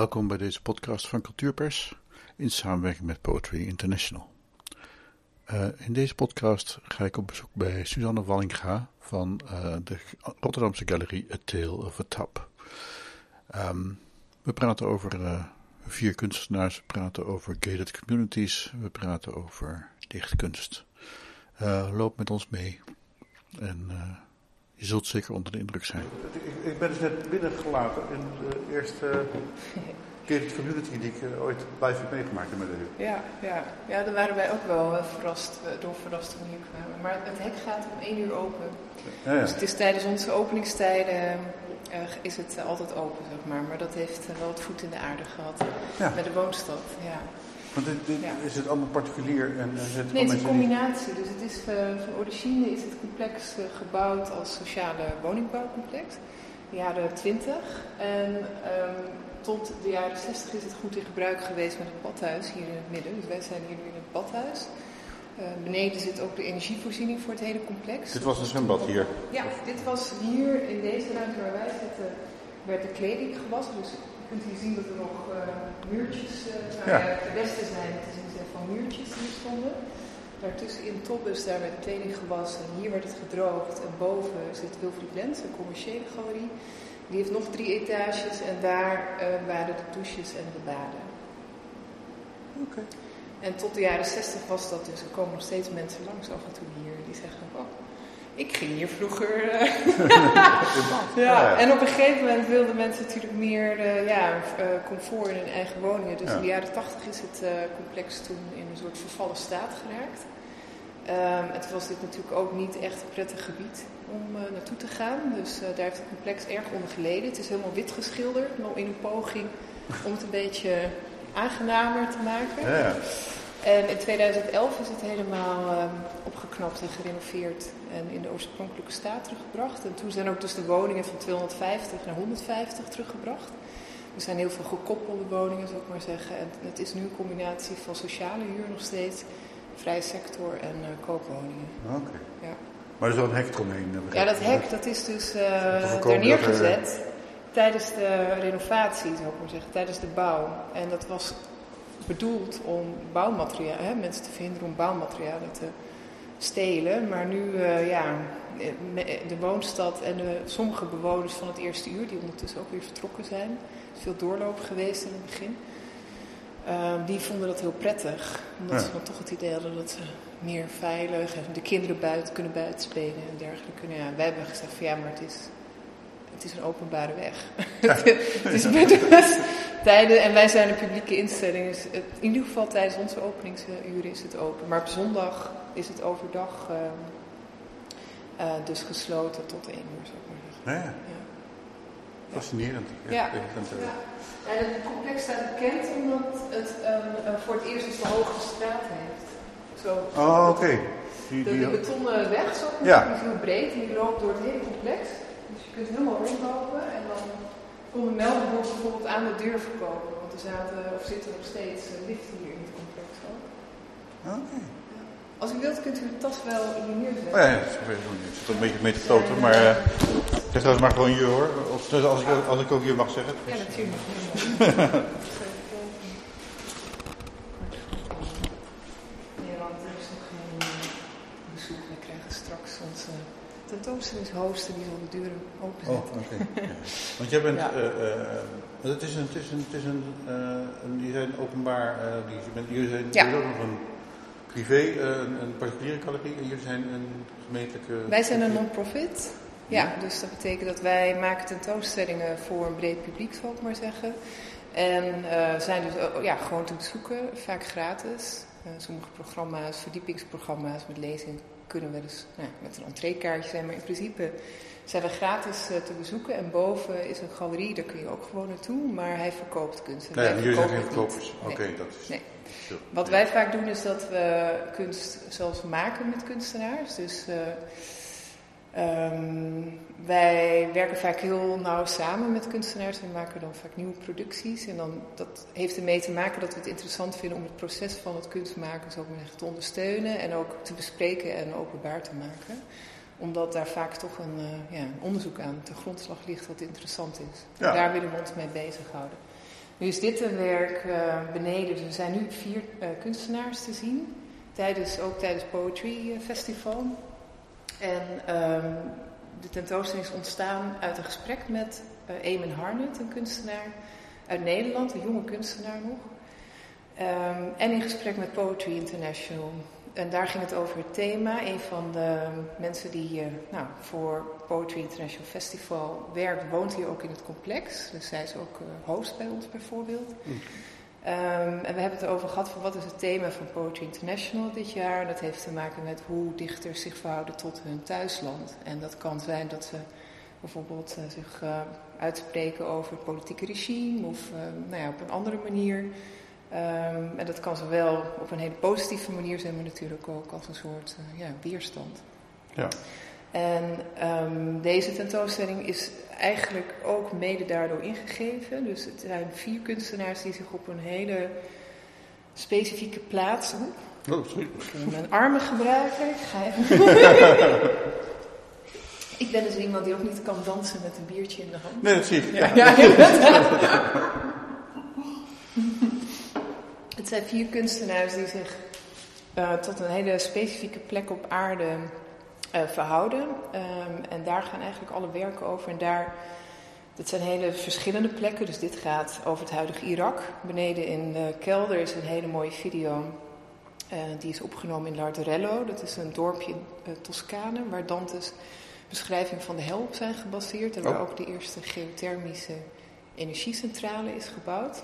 Welkom bij deze podcast van Cultuurpers in samenwerking met Poetry International. Uh, in deze podcast ga ik op bezoek bij Suzanne Wallinga van uh, de Rotterdamse galerie A Tale of a Tap. Um, we praten over uh, vier kunstenaars, we praten over gated communities, we praten over dichtkunst. loop met ons mee en je zult zeker onder de indruk zijn. Ik, ik ben dus net binnengelaten in de eerste gated community die ik eh, ooit live heb meegemaakt in mijn leven. Ja, ja. ja, daar waren wij ook wel uh, verrast, uh, door verrast toen we hier kwamen. Maar het hek gaat om één uur open. Ja, ja. Dus het is tijdens onze openingstijden is het altijd open, zeg maar. Maar dat heeft wel het voet in de aarde gehad ja. bij de woonstad. Ja. Want dit, dit is het allemaal particulier? En, het nee, het is een combinatie. Dus het is, van origine is het complex gebouwd als sociale woningbouwcomplex. De jaren 20. En um, tot de jaren 60 is het goed in gebruik geweest met het badhuis hier in het midden. Dus wij zijn hier nu in het badhuis. Uh, beneden zit ook de energievoorziening voor het hele complex. Dit was een zwembad hier? Ja, dit was hier in deze ruimte waar wij zitten, werd de kleding gewassen. Dus kunt hier zien dat er nog uh, muurtjes, uh, nou ja. de westen zijn te zien zijn van muurtjes die stonden. Daartussen in Tobbus, daar werd kleding gewassen. Hier werd het gedroogd. En boven zit Wilfried Lens, een commerciële galerie. Die heeft nog drie etages en daar uh, waren de douches en de baden. Oké. En tot de jaren 60 was dat dus. Er komen nog steeds mensen langs af en toe hier die zeggen: Oh, ik ging hier vroeger. ja, en op een gegeven moment wilden mensen natuurlijk meer uh, ja, uh, comfort in hun eigen woningen. Dus in de jaren 80 is het complex toen in een soort vervallen staat geraakt. Um, het was dit natuurlijk ook niet echt een prettig gebied om naartoe te gaan. Dus daar heeft het complex erg onder geleden. Het is helemaal wit geschilderd, maar in een poging om het een beetje aangenamer te maken. Ja. En in 2011 is het helemaal uh, opgeknapt en gerenoveerd en in de oorspronkelijke staat teruggebracht. En toen zijn ook dus de woningen van 250 naar 150 teruggebracht. Er zijn heel veel gekoppelde woningen, zou ik maar zeggen. En het is nu een combinatie van sociale huur nog steeds, vrije sector en uh, koopwoningen. Oké. Ja. Maar er is wel een hek eromheen. Ja, dat hek dat is dus uh, daar neergezet er, tijdens de renovatie, zou ik maar zeggen, tijdens de bouw. En dat was bedoeld om bouwmateriaal, hè, mensen te verhinderen om bouwmaterialen te stelen. Maar nu, uh, ja, de woonstad en de, sommige bewoners van het eerste uur, die ondertussen ook weer vertrokken zijn, is veel doorloop geweest in het begin. Uh, die vonden dat heel prettig. Omdat ja. ze dan toch het idee hadden dat ze meer veilig en de kinderen buiten kunnen buiten spelen en dergelijke. Nou ja, wij hebben gezegd van ja, maar het is, het is een openbare weg. Ja. het is bedoeld tijden en wij zijn een publieke instelling. Dus het, in ieder geval tijdens onze openingsuren is het open. Maar op zondag is het overdag uh, uh, dus gesloten tot één uur, zou ik maar zeggen. Ja, ja. Fascinerend. Ja. ja. En het complex staat bekend omdat het um, voor het eerst een hoge straat heeft. Zo, oh, oké. Okay. Die, die, die, betonnen weg, zo, ja. die is heel breed en die loopt door het hele complex. Dus je kunt helemaal rondlopen en dan konden Melbourne bijvoorbeeld aan de deur verkopen. Want er zaten, of zitten nog steeds uh, liften hier in het complex ook. Okay. Als u wilt kunt u de tas wel hier neerzetten. Oh ja, ja, ik zit een beetje mee te stoten, maar uh, zeg dat maar gewoon je hoor. Of, als, ik, als ik ook hier mag zeggen. Ja, natuurlijk. Tentoonstellingshoster die zal de deuren openzetten. Oh, oké. Okay. Want jij bent, ja. uh, uh, het is een, het is een, het is een, uh, een jullie zijn openbaar, die, bent, jullie zijn ja. ook nog een privé, een, een particuliere galerie en jullie zijn een gemeentelijke... Wij zijn een non-profit. Ja, ja, dus dat betekent dat wij maken tentoonstellingen voor een breed publiek, zal ik maar zeggen. En zijn dus ja, gewoon te bezoeken, vaak gratis. sommige programma's, verdiepingsprogramma's met lezingen kunnen we dus nou, met een entreekaartje zijn. Maar in principe zijn we gratis uh, te bezoeken. En boven is een galerie, daar kun je ook gewoon naartoe. Maar hij verkoopt kunst. Nee, jullie zijn geen verkopers. Oké, okay, dat is... Nee. Wat wij vaak doen is dat we kunst zelfs maken met kunstenaars. Dus... Uh, Um, wij werken vaak heel nauw samen met kunstenaars en maken dan vaak nieuwe producties. En dan, dat heeft ermee te maken dat we het interessant vinden om het proces van het kunstmaken zo te ondersteunen en ook te bespreken en openbaar te maken. Omdat daar vaak toch een, uh, ja, een onderzoek aan de grondslag ligt wat interessant is. Ja. Daar willen we ons mee bezighouden. Nu is dit een werk uh, beneden, dus er zijn nu vier uh, kunstenaars te zien, tijdens, ook tijdens Poetry Festival. En um, de tentoonstelling is ontstaan uit een gesprek met uh, Eamon Harnett, een kunstenaar uit Nederland, een jonge kunstenaar nog. Um, en in gesprek met Poetry International. En daar ging het over het thema. Een van de mensen die uh, nou, voor Poetry International Festival werkt, woont hier ook in het complex. Dus zij is ook uh, host bij ons bijvoorbeeld. Mm. Um, en we hebben het over gehad van wat is het thema van Poetry International dit jaar. Dat heeft te maken met hoe dichters zich verhouden tot hun thuisland. En dat kan zijn dat ze bijvoorbeeld uh, zich uh, uitspreken over het politieke regime of uh, nou ja, op een andere manier. Um, en dat kan zowel op een hele positieve manier zijn, maar natuurlijk ook als een soort ja, weerstand. Ja. En um, deze tentoonstelling is eigenlijk ook mede daardoor ingegeven. Dus het zijn vier kunstenaars die zich op een hele specifieke plaats. Oh, sorry. Ik mijn armen gebruiken. Ik ga even. ik ben dus iemand die ook niet kan dansen met een biertje in de hand. Nee, dat zie ik. Ja, ja. het zijn vier kunstenaars die zich uh, tot een hele specifieke plek op aarde uh, verhouden. Um, en daar gaan eigenlijk alle werken over. En daar, dat zijn hele verschillende plekken. Dus dit gaat over het huidige Irak. Beneden in de kelder is een hele mooie video. Uh, die is opgenomen in Larderello. Dat is een dorpje in uh, Toscane. Waar Dante's beschrijving van de hel op zijn gebaseerd. En waar oh. ook de eerste geothermische energiecentrale is gebouwd.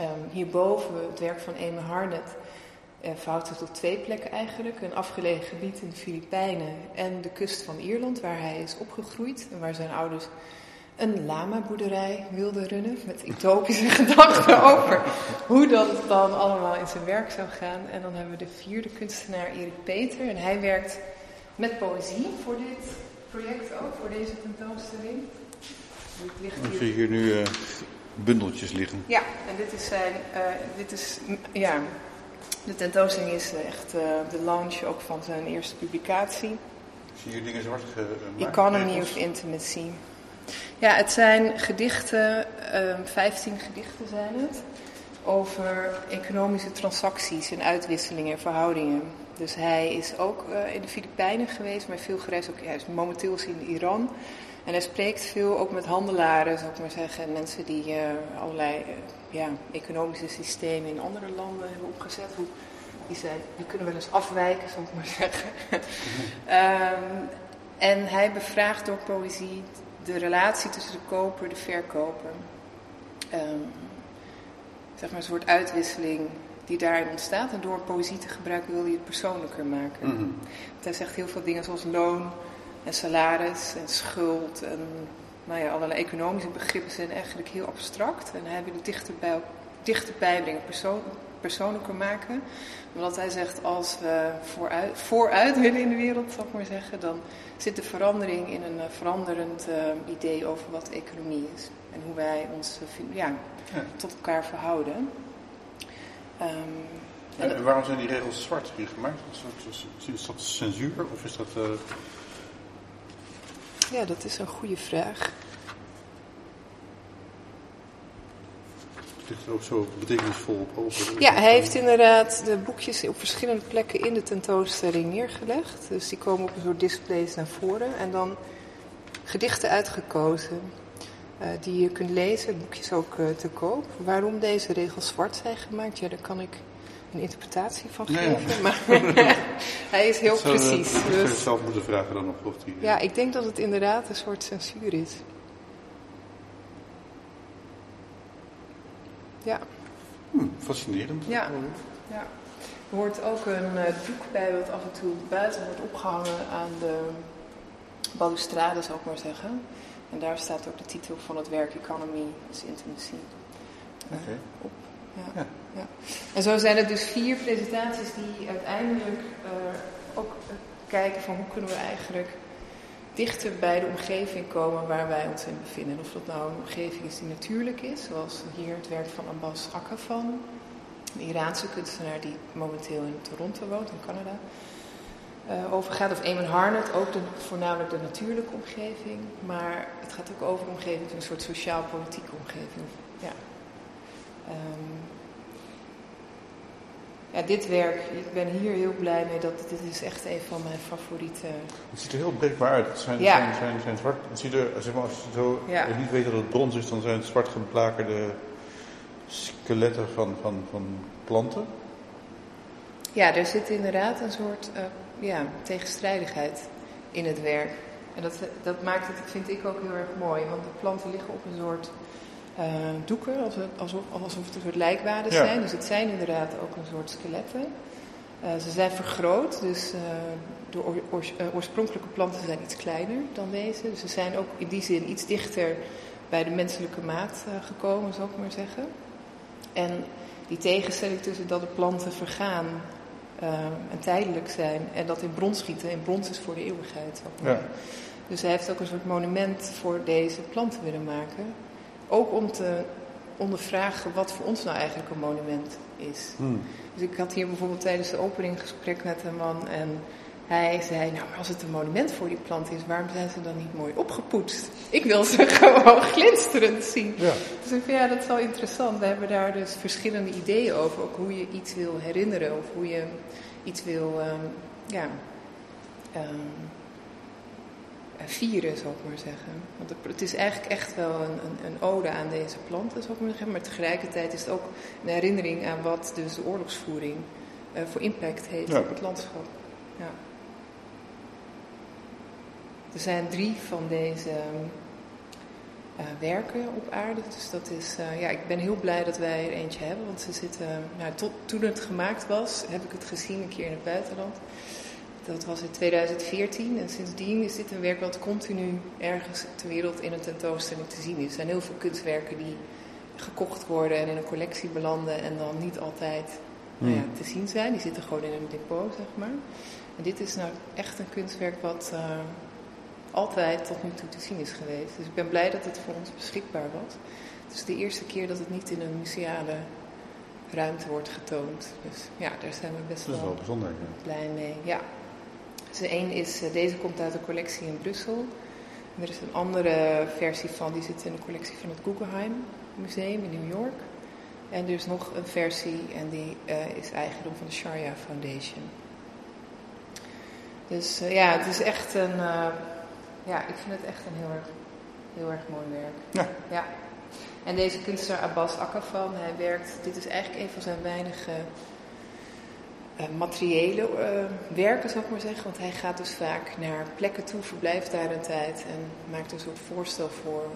Um, hierboven het werk van Eme Harnett verhoudt zich tot twee plekken eigenlijk. Een afgelegen gebied in de Filipijnen en de kust van Ierland, waar hij is opgegroeid. En waar zijn ouders een lama-boerderij wilden runnen. Met utopische gedachten over hoe dat dan allemaal in zijn werk zou gaan. En dan hebben we de vierde kunstenaar Erik Peter. En hij werkt met poëzie voor dit project ook, voor deze tentoonstelling. Ik zie hier nu uh, bundeltjes liggen. Ja, en dit is zijn, uh, dit is, ja, de tentoonstelling is echt uh, de launch ook van zijn eerste publicatie. Zie je dingen zwart gemaakt? Economy of Intimacy. Ja, het zijn gedichten, um, 15 gedichten zijn het, over economische transacties en uitwisselingen en verhoudingen. Dus hij is ook uh, in de Filipijnen geweest, maar veel gereisd ook. Hij is momenteel is in Iran. En hij spreekt veel ook met handelaren, zou ik maar zeggen. En mensen die uh, allerlei uh, ja, economische systemen in andere landen hebben opgezet. Hoe, die, zijn, die kunnen wel eens afwijken, zou ik maar zeggen. um, en hij bevraagt door poëzie de relatie tussen de koper en de verkoper. Um, zeg maar een soort uitwisseling die daarin ontstaat. En door poëzie te gebruiken wil hij het persoonlijker maken. Mm -hmm. Want hij zegt heel veel dingen zoals loon en salaris en schuld en nou ja, allerlei economische begrippen zijn eigenlijk heel abstract. En hij wil het dichter bij, dichter bijbrengen, persoon, persoonlijker maken. Omdat hij zegt, als we vooruit, vooruit willen in de wereld, zal ik maar zeggen, dan zit de verandering in een uh, veranderend uh, idee over wat economie is. En hoe wij ons uh, ja, ja. tot elkaar verhouden. Um, en, en waarom zijn die regels zwart hier gemaakt? Is dat censuur of is dat... uh, ja, dat is een goede vraag. Het ligt er ook zo betekenisvol op open. Ja, hij heeft inderdaad de boekjes op verschillende plekken in de tentoonstelling neergelegd. Dus die komen op een soort displays naar voren. En dan gedichten uitgekozen uh, die je kunt lezen. Boekjes ook uh, te koop. Waarom deze regels zwart zijn gemaakt, ja, daar kan ik een interpretatie van geven. Maar hij is heel zou, precies. Uh, dus... zelf moeten vragen dan nog of die... Ja, ik denk dat het inderdaad een soort censuur is. Ja. Hm, fascinerend. Ja. ja. Er hoort ook een uh, doek bij wat af en toe buiten wordt opgehangen aan de balustrade, zou ik maar zeggen. En daar staat ook de titel van het werk Economy is Intimacy uh, okay. op. En zo zijn er dus vier presentaties die uiteindelijk uh, ook kijken van hoe kunnen we eigenlijk dichter bij de omgeving komen waar wij ons in bevinden. Of dat nou een omgeving is die natuurlijk is, zoals hier het werk van Abbas Akafan, een Iraanse kunstenaar die momenteel in Toronto woont, in Canada. Uh, over gaat, of Eamon Harnett, ook de, voornamelijk de natuurlijke omgeving. Maar het gaat ook over omgeving, een soort sociaal-politieke omgeving. Ja. Um, ja, dit werk, ik ben hier heel blij mee. Dat, dit is echt een van mijn favoriete. Het ziet er heel breekbaar uit. Het zijn, zijn, zijn, zijn zwart. Het ziet er, zeg maar, als je zo niet weet dat het brons is, dan zijn het zwart geblakerde skeletten van, van, van planten. Ja, er zit inderdaad een soort uh, ja, tegenstrijdigheid in het werk. En dat, dat maakt het, vind ik ook heel erg mooi. Want de planten liggen op een soort uh, doeken, alsof, alsof het een soort lijkwaden zijn. Dus het zijn inderdaad ook een soort skeletten. Uh, ze zijn vergroot, dus uh, de oor, oorspronkelijke planten zijn iets kleiner dan deze. Dus ze zijn ook in die zin iets dichter bij de menselijke maat gekomen, zou ik maar zeggen. En die tegenstelling tussen dat de planten vergaan en tijdelijk zijn en dat in brons schieten, in brons is voor de eeuwigheid. Ja. Dus hij heeft ook een soort monument voor deze planten willen maken. Ook om te ondervragen wat voor ons nou eigenlijk een monument is. Hmm. Dus ik had hier bijvoorbeeld tijdens de opening gesprek met een man en hij zei, nou als het een monument voor die plant is, waarom zijn ze dan niet mooi opgepoetst? Ik wil ze gewoon glinsterend zien. Ja. Dus ik vind, ja, dat is wel interessant. We hebben daar dus verschillende ideeën over, ook hoe je iets wil herinneren of hoe je iets wil, um, ja... Um, vieren, zou ik maar zeggen. Want het is eigenlijk echt wel een, een, een, ode aan deze planten, zou ik maar zeggen. Maar tegelijkertijd is het ook een herinnering aan wat dus de oorlogsvoering uh, voor impact heeft op het landschap. Ja. Er zijn drie van deze uh, werken op aarde. Dus dat is, uh, ja, ik ben heel blij dat wij er eentje hebben. Want ze zitten, nou, tot, toen het gemaakt was, heb ik het gezien een keer in het buitenland. Dat was in 2014 en sindsdien is dit een werk wat continu ergens ter wereld in een tentoonstelling te zien is. Er zijn heel veel kunstwerken die gekocht worden en in een collectie belanden en dan niet altijd nou ja, hmm. te zien zijn. Die zitten gewoon in een depot, zeg maar. En dit is nou echt een kunstwerk wat uh, altijd tot nu toe te zien is geweest. Dus ik ben blij dat het voor ons beschikbaar was. Het is de eerste keer dat het niet in een museale ruimte wordt getoond. Dus ja, daar zijn we best wel, wel bijzonder, blij mee. Ja. Dus één is, eh, deze komt uit de collectie in Brussel. er is een andere versie van, die zit in de collectie van het Guggenheim Museum in New York. En er is nog een versie en die uh, is eigendom van de Sharia Foundation. Dus uh, ja, het is echt een, uh, ja, ik vind het echt een heel erg, heel erg mooi werk. Ja. ja. En deze kunstenaar Abbas Akafan, hij werkt, dit is eigenlijk een van zijn weinige materiële uh, werken, zou ik maar zeggen. Want hij gaat dus vaak naar plekken toe, verblijft daar een tijd en maakt een soort voorstel voor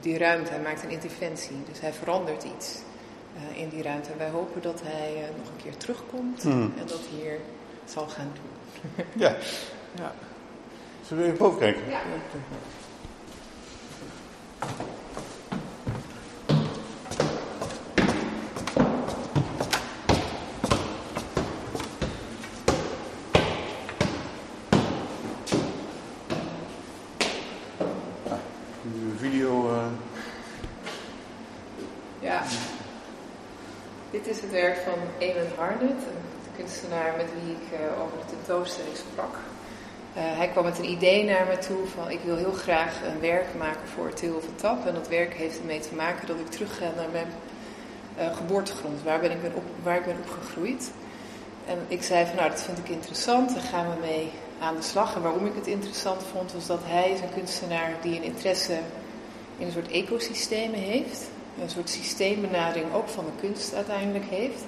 die ruimte. Hij maakt een interventie, dus hij verandert iets uh, in die ruimte. En wij hopen dat hij nog een keer terugkomt mm. en dat hier zal gaan doen. ja. ja. Zullen we even boven kijken? Ja. werk van Harnett, een kunstenaar met wie ik uh, over de tentoonstelling sprak. Uh, hij kwam met een idee naar me toe van ik wil heel graag een werk maken voor Til van Tap. En dat werk heeft ermee te maken dat ik terug ga naar mijn uh, geboortegrond, waar, ben ik ben op, waar ik ben opgegroeid. En ik zei van nou dat vind ik interessant, daar gaan we mee aan de slag. En waarom ik het interessant vond was dat hij is een kunstenaar die een interesse in een soort ecosystemen heeft een soort systeembenadering ook van de kunst uiteindelijk heeft.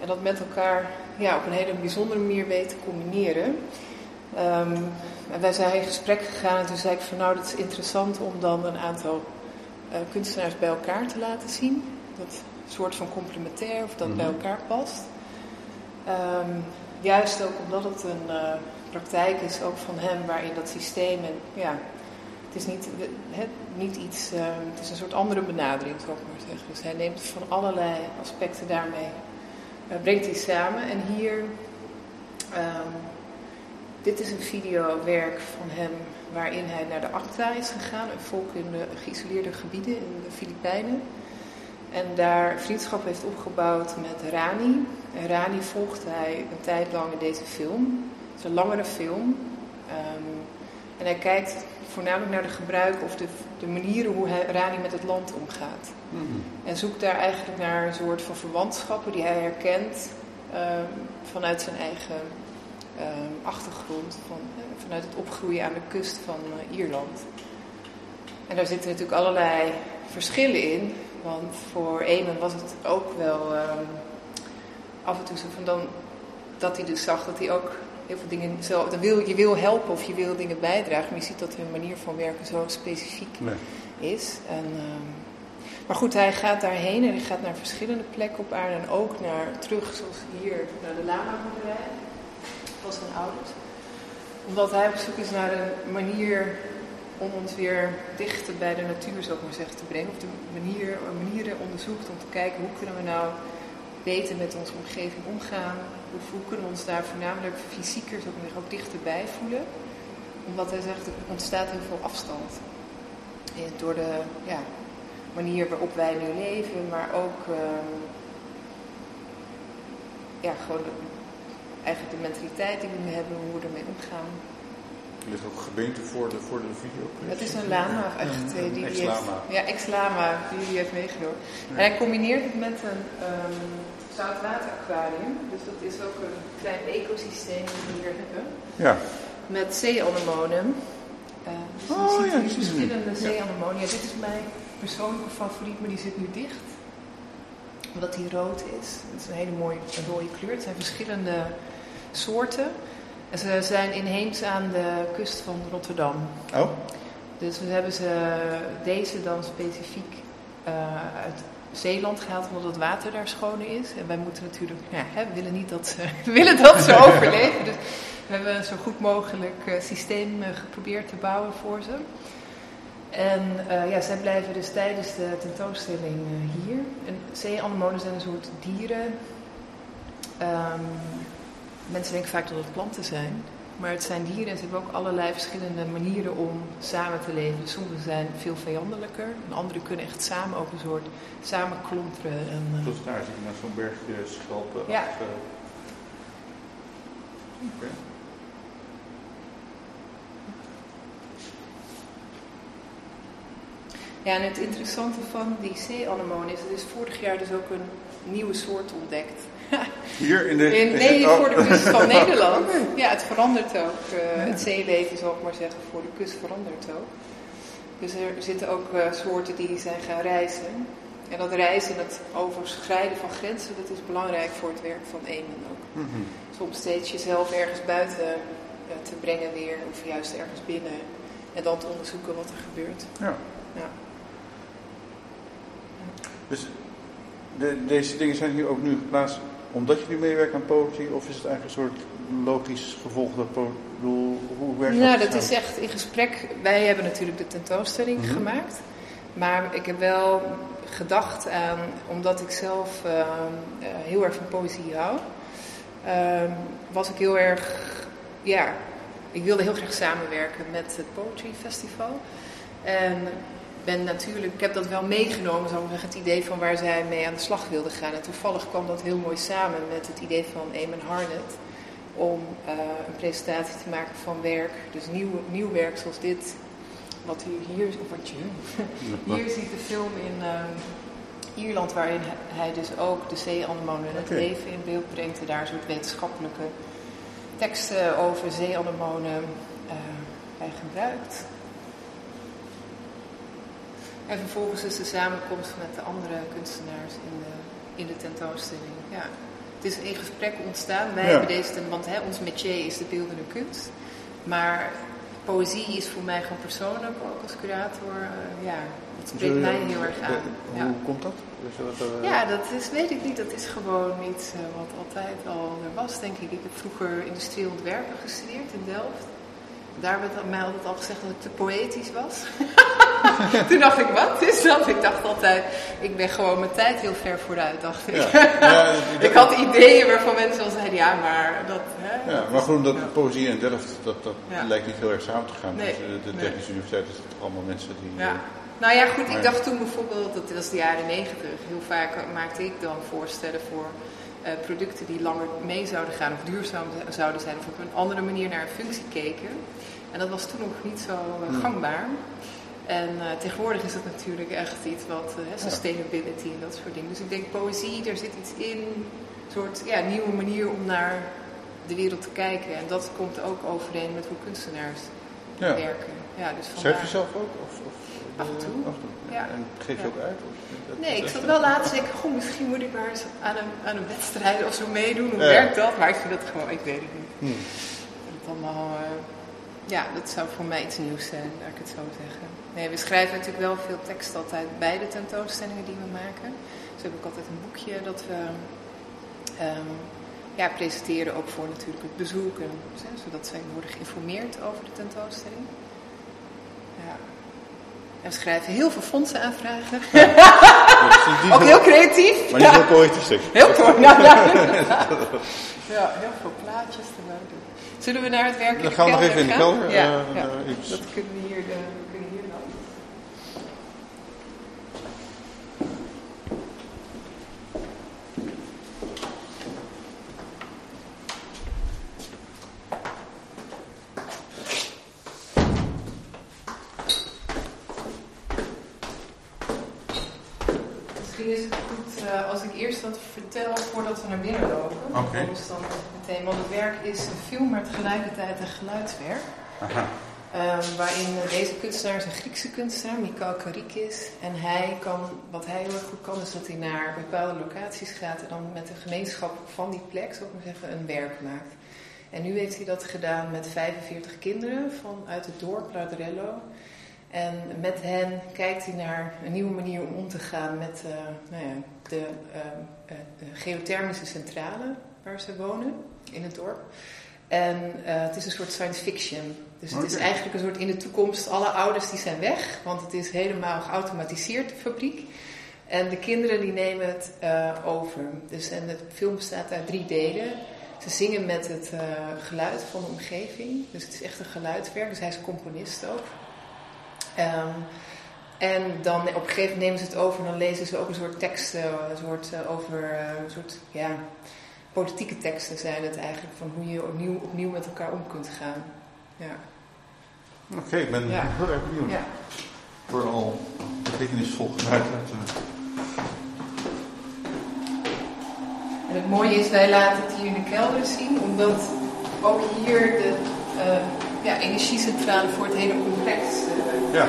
En dat met elkaar ja, op een hele bijzondere manier weet te combineren. Um, en wij zijn in gesprek gegaan en toen zei ik van nou, dat is interessant om dan een aantal uh, kunstenaars bij elkaar te laten zien. Dat soort van complementair of dat mm bij mhm. elkaar past. Um, juist ook omdat het een uh, praktijk is, ook van hem, waarin dat systeem en ja, het is niet, het, niet iets, uh, het is een soort andere benadering, zou ik maar zeggen. Dus hij neemt van allerlei aspecten daarmee, brengt hij samen. En hier, um, dit is een videowerk van hem waarin hij naar de Acta is gegaan, een volk in de geïsoleerde gebieden in de Filipijnen. En daar vriendschap heeft opgebouwd met Rani. En Rani volgt hij een tijd lang in deze film. Het is een langere film. Um, En hij kijkt voornamelijk naar de gebruik of de, de manieren hoe hij, Rani met het land omgaat. Mm-hmm. En zoekt daar eigenlijk naar een soort van verwantschappen die hij herkent ehm, vanuit zijn eigen ehm, achtergrond, van, eh, vanuit het opgroeien aan de kust van uh, Ierland. En daar zitten natuurlijk allerlei verschillen in, want voor Eamon was het ook wel ehm, af en toe zo van dan dat hij dus zag dat hij ook heel veel dingen zo, dan wil, je wil helpen of je wil dingen bijdragen, maar je ziet dat hun manier van werken zo specifiek is. En, ehm, maar goed, hij gaat daarheen en hij gaat naar verschillende plekken op aarde en ook naar terug, zoals hier, naar de lama-boerderij van zijn ouders. Omdat hij op zoek is naar een manier om ons weer dichter bij de natuur, zou ik maar zeggen, te brengen. Of de manier, manieren onderzoekt om te kijken hoe kunnen we nou beter met onze omgeving omgaan. Hoe, hoe kunnen we ons daar voornamelijk fysieker zo ook dichterbij voelen. Omdat hij zegt, er ontstaat heel veel afstand. door de ja, manier waarop wij nu leven, maar ook ehm, ja, gewoon eigenlijk de mentaliteit die we nu hebben, hoe we ermee omgaan. Er ligt ook gebeente voor de, voor de video. Het is een lama, echt. die, die ex-lama. ja, ex-lama, die hij heeft meegenomen. En hij combineert het met een um, zoutwateraquarium. Dus dat is ook een klein ecosysteem dat we hier hebben. Ja. Met zeeanemonen. Uh, dus oh, ja, verschillende zeeanemonen. Ja, dit is mijn persoonlijke favoriet, maar die zit nu dicht. Omdat die rood is. Het is een hele mooie rode kleur. Het zijn verschillende soorten. En ze zijn inheems aan de kust van Rotterdam. Oh. Dus we hebben ze deze dan specifiek uh, uit Zeeland gehaald, omdat het water daar schoner is. En wij moeten natuurlijk, ja, hè, we willen niet dat ze, willen dat ze overleven. Dus we hebben een zo goed mogelijk uh, systeem uh, geprobeerd te bouwen voor ze. En ja, zij blijven dus tijdens de tentoonstelling hier. En zeeanemonen zijn een soort dieren. Um, Mensen denken vaak dat het planten zijn. Maar het zijn dieren en ze hebben ook allerlei verschillende manieren om samen te leven. Sommige zijn veel vijandelijker. En andere kunnen echt samen ook een soort samen klonteren. En, uh... Zoals daar zie je naar zo'n bergje schelpen. Ja. Okay. Ja, en het interessante van die zeeanemonen is, er is vorig jaar dus ook een nieuwe soort ontdekt. Hier in de... nee, voor de kust van Nederland. Ja, het verandert ook. Uh, het zeeleven, zal ik maar zeggen, voor de kust verandert ook. Dus er zitten ook uh, soorten die zijn gaan reizen. En dat reizen, dat overschrijden van grenzen, dat is belangrijk voor het werk van Eamon ook. Mm -hmm. Soms steeds jezelf ergens buiten uh, te brengen weer, of juist ergens binnen. En dan te onderzoeken wat er gebeurt. Ja. ja. Dus de, deze dingen zijn hier ook nu geplaatst omdat je nu meewerkt aan poëzie, of is het eigenlijk een soort logisch gevolg dat bedoel, hoe werkt nou, dat? dat is echt in gesprek. Wij hebben natuurlijk de tentoonstelling mhm. gemaakt. Maar ik heb wel gedacht aan, omdat ik zelf uh, heel erg van poëzie hou, uh, was ik heel erg, ja, ik wilde heel graag samenwerken met het Poetry Festival. En ben natuurlijk, ik heb dat wel meegenomen, zou ik zeggen, het idee van waar zij mee aan de slag wilde gaan. En toevallig kwam dat heel mooi samen met het idee van Eamon Harnett om uh, een presentatie te maken van werk, dus nieuw, nieuw werk zoals dit, wat u hier, of wat je hier ziet, de film in uh, Ierland, waarin hij dus ook de zeeanemonen en het okay. leven in beeld brengt en daar een soort wetenschappelijke teksten over zeeanemonen uh, bij gebruikt. En vervolgens is de samenkomst met de andere kunstenaars in de, in de tentoonstelling. Ja. Het is in gesprek ontstaan. Wij hebben deze, want hè, ons métier is de beeldende kunst. Maar poëzie is voor mij gewoon persoonlijk, ook als curator, uh, ja, het spreekt mij heel erg aan. De, hoe komt dat? dat uh... Ja, dat is, weet ik niet. Dat is gewoon iets uh, wat altijd al er was, denk ik. Ik heb vroeger industrieel ontwerpen gestudeerd in Delft. Daar werd mij altijd al gezegd dat ik te poëtisch was. Toen dacht ik, wat is dat? Ik dacht altijd, ik ben gewoon mijn tijd heel ver vooruit, dacht ik. Ja. Ja, ik had ideeën waarvan mensen al zeiden, ja, maar dat... Hè, ja, maar gewoon dat poëzie en Delft, dat, dat lijkt niet heel erg samen te gaan. Nee. Dus de Technische Universiteit is allemaal mensen die... Ja. Uh, nou ja, goed, ik dacht toen bijvoorbeeld, dat was de jaren negentig, heel vaak maakte ik dan voorstellen voor producten die langer mee zouden gaan of duurzaam zouden zijn of op een andere manier naar een functie keken. En dat was toen nog niet zo hmm. gangbaar. En tegenwoordig is dat natuurlijk echt iets wat sustainability en dat soort dingen. Dus ik denk poëzie, daar zit iets in, een soort ja, nieuwe manier om naar de wereld te kijken. En dat komt ook overeen met hoe kunstenaars ja. werken. Ja, dus Schrijf je zelf ook? Of, of af en toe. Ja. En geef je ook uit? nee, ik zat wel laatst denken, goh, misschien moet ik maar eens aan een, aan een wedstrijd of zo meedoen. Hoe werkt dat? Maar ik vind dat gewoon, ik weet het niet. Hmm. Dat allemaal, uh, ja, dat zou voor mij iets nieuws zijn, laat ik het zo zeggen. Nee, we schrijven natuurlijk wel veel tekst altijd bij de tentoonstellingen die we maken. Dus heb ik altijd een boekje dat we um, ja, presenteren ook voor natuurlijk het bezoek. En, zodat zij worden geïnformeerd over de tentoonstelling. Ja. En we schrijven heel veel fondsen aanvragen. ook heel creatief. Maar niet heel poëtisch. Heel poëtisch. Ja, heel veel plaatjes erbij doen. Zullen we naar het werk Dan gaan we nog even in de kelder. Ja, uh, ja. dat kunnen we hier... De, eerst wat vertel voordat we naar binnen lopen. Oké. meteen, want het werk is een film, maar tegelijkertijd een geluidswerk. Aha. Um, waarin deze kunstenaar is een Griekse kunstenaar, Mikhail Karikis. En hij kan, wat hij heel erg goed kan, is dat hij naar bepaalde locaties gaat en dan met de gemeenschap van die plek, zou ik maar zeggen, een werk maakt. En nu heeft hij dat gedaan met 45 kinderen vanuit het dorp Laudrello. En met hen kijkt hij naar een nieuwe manier om om te gaan met uh, nou ja, de, ehm, eh, de, geothermische centrale waar ze wonen in het dorp. En het is een soort science fiction. Dus het is eigenlijk een soort in de toekomst, alle ouders die zijn weg, want het is helemaal geautomatiseerd, de fabriek. En de kinderen die nemen het over. Dus, en de film bestaat uit drie delen. Ze zingen met het geluid van de omgeving. Dus het is echt een geluidswerk. Dus hij is componist ook. Um, en dan op een gegeven moment nemen ze het over en dan lezen ze ook een soort teksten, een soort uh, over uh, een soort ja, politieke teksten zijn het eigenlijk, van hoe je opnieuw, opnieuw met elkaar om kunt gaan. Ja. Oké, okay, ik ben ja. heel erg benieuwd. Ja. Vooral betekenisvol geluid uit. Uh... En het mooie is, wij laten het hier in de kelder zien, omdat ook hier de ja, energiecentrale voor het hele complex ja